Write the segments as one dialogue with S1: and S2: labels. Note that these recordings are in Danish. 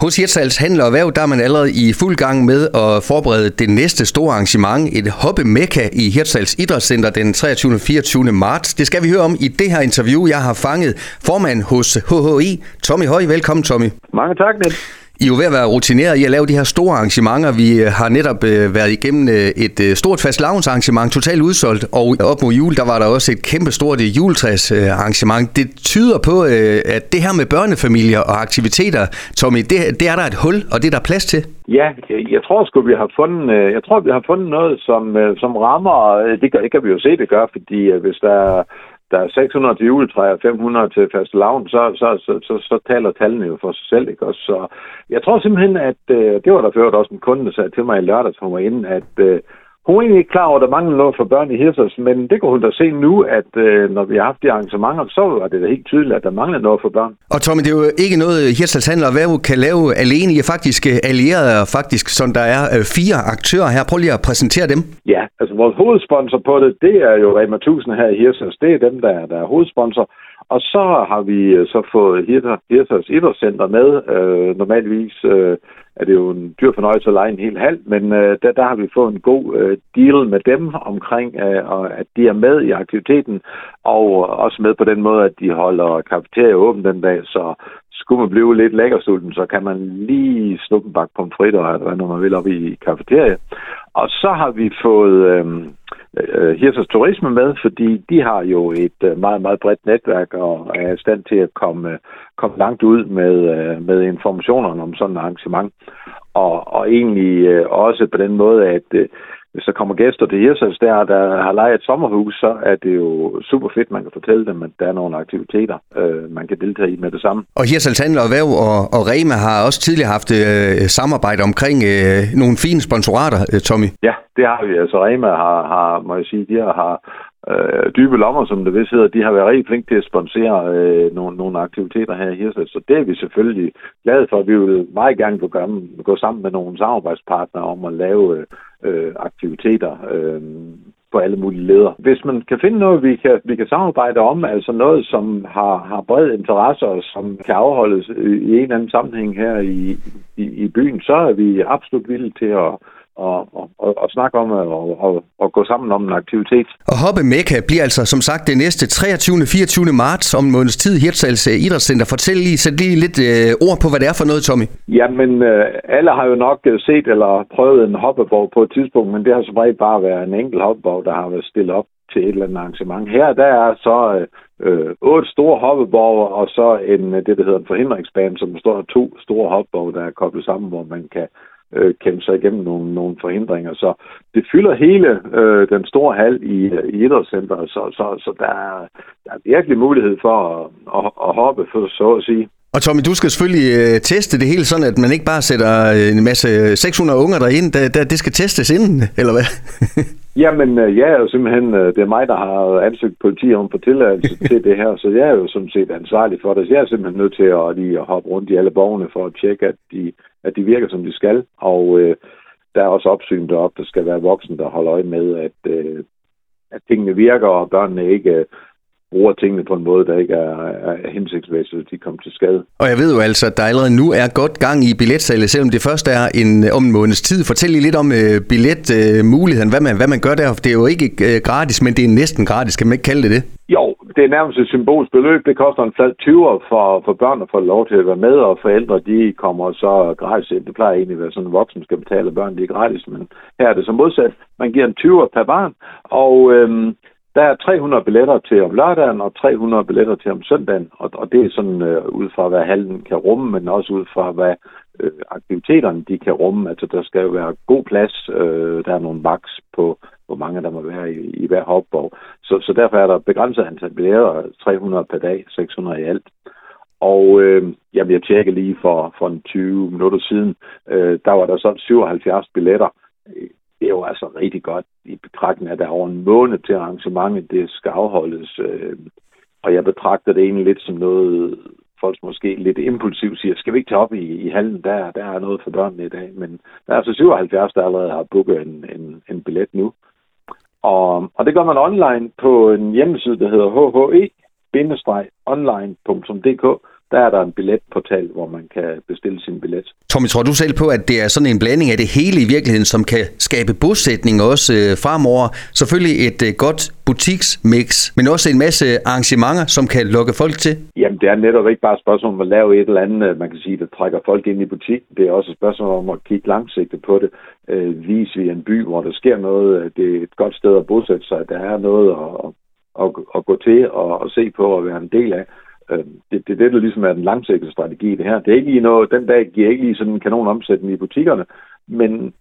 S1: Hos Hirtshals Handel og Erhverv, der er man allerede i fuld gang med at forberede det næste store arrangement, et hoppe mekka i Hirtshals Idrætscenter den 23. og 24. marts. Det skal vi høre om i det her interview. Jeg har fanget formand hos HHI, Tommy Høj. Velkommen, Tommy.
S2: Mange tak, Niels.
S1: I er jo ved at være rutineret i at lave de her store arrangementer. Vi øh, har netop øh, været igennem øh, et øh, stort fast arrangement, totalt udsolgt, og op mod jul, der var der også et kæmpe stort øh, juletræs øh, arrangement. Det tyder på, øh, at det her med børnefamilier og aktiviteter, Tommy, det, det er der et hul, og det er der plads til.
S2: Ja, jeg tror sgu, vi har fundet, øh, jeg tror, vi har fundet noget, som, som rammer, det, gør, det kan vi jo se, det gør, fordi hvis der er der er 600 til juletræer, 500 til fast lavn, så, så, så, så, så taler tallene jo for sig selv. Ikke? Og så jeg tror simpelthen, at øh, det var der før også en kunde, der sagde til mig i lørdags, hun var inde, at øh, hun er egentlig ikke klar over, at der mangler noget for børn i Hirsers, men det kunne hun da se nu, at øh, når vi har haft de arrangementer, så var det da helt tydeligt, at der mangler noget for børn.
S1: Og Tommy, det er jo ikke noget, Hirsals Handel og Værv kan lave alene. I er faktisk øh, allierede, faktisk, som der er øh, fire aktører her. Prøv lige at præsentere dem.
S2: Ja, altså vores hovedsponsor på det, det er jo Rema 1000 her i Hirsals. Det er dem, der, der er hovedsponsor. Og så har vi øh, så fået Hirsers Idrætscenter med. Øh, normalvis øh, er det jo en dyr fornøjelse at lege en hel halv, men øh, der, der har vi fået en god øh, deal med dem omkring, øh, at de er med i aktiviteten, og øh, også med på den måde, at de holder kafeteriet åben den dag, så skulle man blive lidt lækkersulten, så kan man lige snuppe en bakke pomfritter, eller hvad man vil op i kafeteriet. Og så har vi fået øh, øh, Hirsers Turisme med, fordi de har jo et øh, meget, meget bredt netværk og er i stand til at komme, komme langt ud med, øh, med informationerne om sådan et arrangement. Og, og egentlig øh, også på den måde, at øh, hvis der kommer gæster til Hirsals der, der har lejet et sommerhus, så er det jo super fedt, man kan fortælle dem, at der er nogle aktiviteter, øh, man kan deltage i med det samme.
S1: Og Hirsals Handel og Væv og, og Rema har også tidligere haft øh, samarbejde omkring øh, nogle fine sponsorater, øh, Tommy.
S2: Ja, det har vi. Altså Rema har, har må jeg sige, de har, øh, dybe lommer, som det vist hedder, de har været rigtig flinke til at sponsere øh, nogle, nogle aktiviteter her i Hirsals, så det er vi selvfølgelig glade for. Vi vil meget gerne gå, gå sammen med nogle samarbejdspartnere om at lave øh, aktiviteter øh, på alle mulige leder. Hvis man kan finde noget, vi kan, vi kan samarbejde om, altså noget, som har, har bred interesse og som kan afholdes i en eller anden sammenhæng her i, i, i byen, så er vi absolut villige til at og, og, og snakke om at og, og, og gå sammen om en aktivitet.
S1: Og Hoppe Mekka bliver altså som sagt det næste 23. 24. marts om en måneds tid Hirtshals øh, Idrætscenter. Fortæl lige, sæt lige lidt øh, ord på, hvad det er for noget, Tommy.
S2: Jamen, øh, alle har jo nok øh, set eller prøvet en hoppeborg på et tidspunkt, men det har som regel bare været en enkelt hoppeborg, der har været stillet op til et eller andet arrangement. Her der er så øh, otte store hoppeborger, og så en, det, der hedder en forhindringsbane, som består af to store hoppeborger, der er koblet sammen, hvor man kan øh, kæmpe sig igennem nogle, nogle forhindringer. Så det fylder hele øh, den store hal i, i idrætscenteret, så, så, så der, er, der er virkelig mulighed for at, at, at hoppe, for så at sige.
S1: Og Tommy, du skal selvfølgelig øh, teste det hele sådan, at man ikke bare sætter øh, en masse øh, 600 unger derind. Der, der, det skal testes inden, eller hvad?
S2: Jamen, øh, jeg er jo simpelthen, øh, det er mig, der har ansøgt politi om på tilladelse til det her, så jeg er jo sådan set ansvarlig for det. Så jeg er simpelthen nødt til at lige at hoppe rundt i alle borgerne for at tjekke, at de, at de virker, som de skal. Og øh, der er også opsyn deroppe, der skal være voksen, der holder øje med, at, øh, at tingene virker, og børnene ikke bruger tingene på en måde, der ikke er, er hensigtsmæssigt, at de kommer til skade.
S1: Og jeg ved jo altså, at der allerede nu er godt gang i billetsalget, selvom det først er en, om en måneds tid. Fortæl lige lidt om uh, billetmuligheden, uh, hvad, man, hvad man gør der. Det er jo ikke uh, gratis, men det er næsten gratis. Kan man ikke kalde det det?
S2: Jo, det er nærmest et symbolsk beløb. Det koster en flad 20 for, for børn at få lov til at være med, og forældre de kommer så gratis ind. Det plejer egentlig at være sådan, at voksen skal betale børn, de er gratis, men her er det så modsat. Man giver en 20 per barn, og øhm, der er 300 billetter til om lørdagen og 300 billetter til om søndagen, og, og det er sådan øh, ud fra, hvad hallen kan rumme, men også ud fra, hvad øh, aktiviteterne de kan rumme. Altså, der skal jo være god plads. Øh, der er nogle maks på, hvor mange der må være i, i hver hopborg. Så, så derfor er der begrænset antal billetter, 300 per dag, 600 i alt. Og øh, jamen, jeg tjekkede lige for, for en 20 minutter siden, øh, der var der sådan 77 billetter det er jo altså rigtig godt i betragtning af, at der er over en måned til arrangementet, det skal afholdes. Øh, og jeg betragter det egentlig lidt som noget, folk måske lidt impulsivt siger, skal vi ikke tage op i, i hallen, der, der er noget for børnene i dag. Men der er altså 77, der allerede har booket en, en, en billet nu. Og, og det gør man online på en hjemmeside, der hedder hhe-online.dk der er der en billetportal, hvor man kan bestille sin billet.
S1: Tommy, tror du selv på, at det er sådan en blanding af det hele i virkeligheden, som kan skabe bosætning også øh, fremover? Selvfølgelig et øh, godt butiksmix, men også en masse arrangementer, som kan lokke folk til?
S2: Jamen, det er netop ikke bare et spørgsmål om at lave et eller andet, øh, man kan sige, der trækker folk ind i butikken. Det er også et spørgsmål om at kigge langsigtet på det. Øh, vise vi en by, hvor der sker noget. Det er et godt sted at bosætte sig. Der er noget at, at, at gå til og, og se på og være en del af. Øh, det, det er det, der ligesom er den langsigtede strategi, det her. Det er ikke lige noget, den dag giver ikke lige sådan en kanon omsætning i butikkerne, men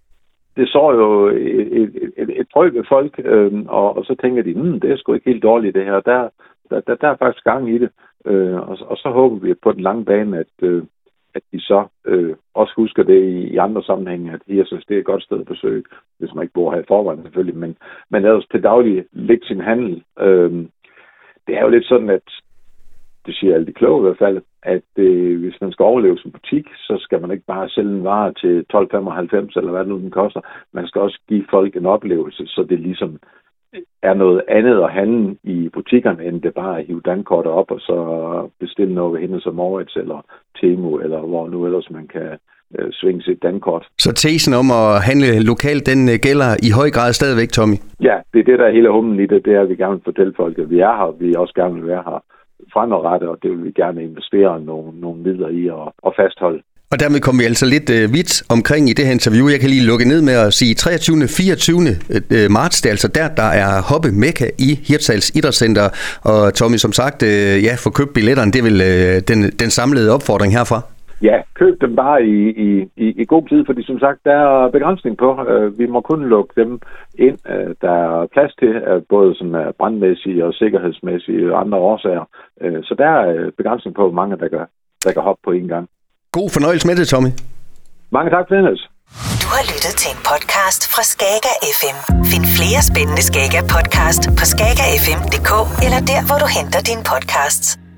S2: det så jo et, et, et, et tryk af folk, øh, og, og så tænker de, hmm, det er sgu ikke helt dårligt det her. Der, der, der, der er faktisk gang i det. Øh, og, og så håber vi på den lange bane, at, øh, at de så øh, også husker det i, i andre sammenhænge, at Hirsus det er et godt sted at besøge, hvis man ikke bor her i forvejen selvfølgelig, men, men ellers til daglig lægge sin handel. Øh, det er jo lidt sådan, at det siger alle de kloge i hvert fald, at øh, hvis man skal overleve som butik, så skal man ikke bare sælge en vare til 12,95 eller hvad nu den koster. Man skal også give folk en oplevelse, så det ligesom er noget andet at handle i butikkerne, end det bare at hive dankortet op og så bestille noget ved hende som Moritz eller Temo, eller hvor nu ellers man kan øh, svinge sit dankort.
S1: Så tesen om at handle lokalt, den øh, gælder i høj grad stadigvæk, Tommy?
S2: Ja, det er det, der er hele humlen i det, det er, at vi gerne vil fortælle folk, at vi er her, og vi også gerne vil være her fremadrettet, og det vil vi gerne investere nogle, nogle midler i og, og fastholde.
S1: Og dermed kommer vi altså lidt øh, vidt omkring i det her interview. Jeg kan lige lukke ned med at sige 23. 24. Øh, øh, marts, det er altså der, der er Hoppe Mekka i Hirtshals Idrætscenter. Og Tommy, som sagt, øh, ja, få købt billetterne, det er vel øh, den, den samlede opfordring herfra?
S2: Ja, køb dem bare i, i, i, i god tid, fordi som sagt, der er begrænsning på. Øh, vi må kun lukke dem ind. Øh, der er plads til, øh, både som brandmæssige og sikkerhedsmæssige og andre årsager. Så der er begrænsning på, hvor mange der kan, der kan hoppe på en gang.
S1: God fornøjelse med det, Tommy.
S2: Mange tak, Dennis.
S3: Du har lyttet til en podcast fra Skager FM. Find flere spændende Skager podcast på skagerfm.dk eller der, hvor du henter dine podcasts.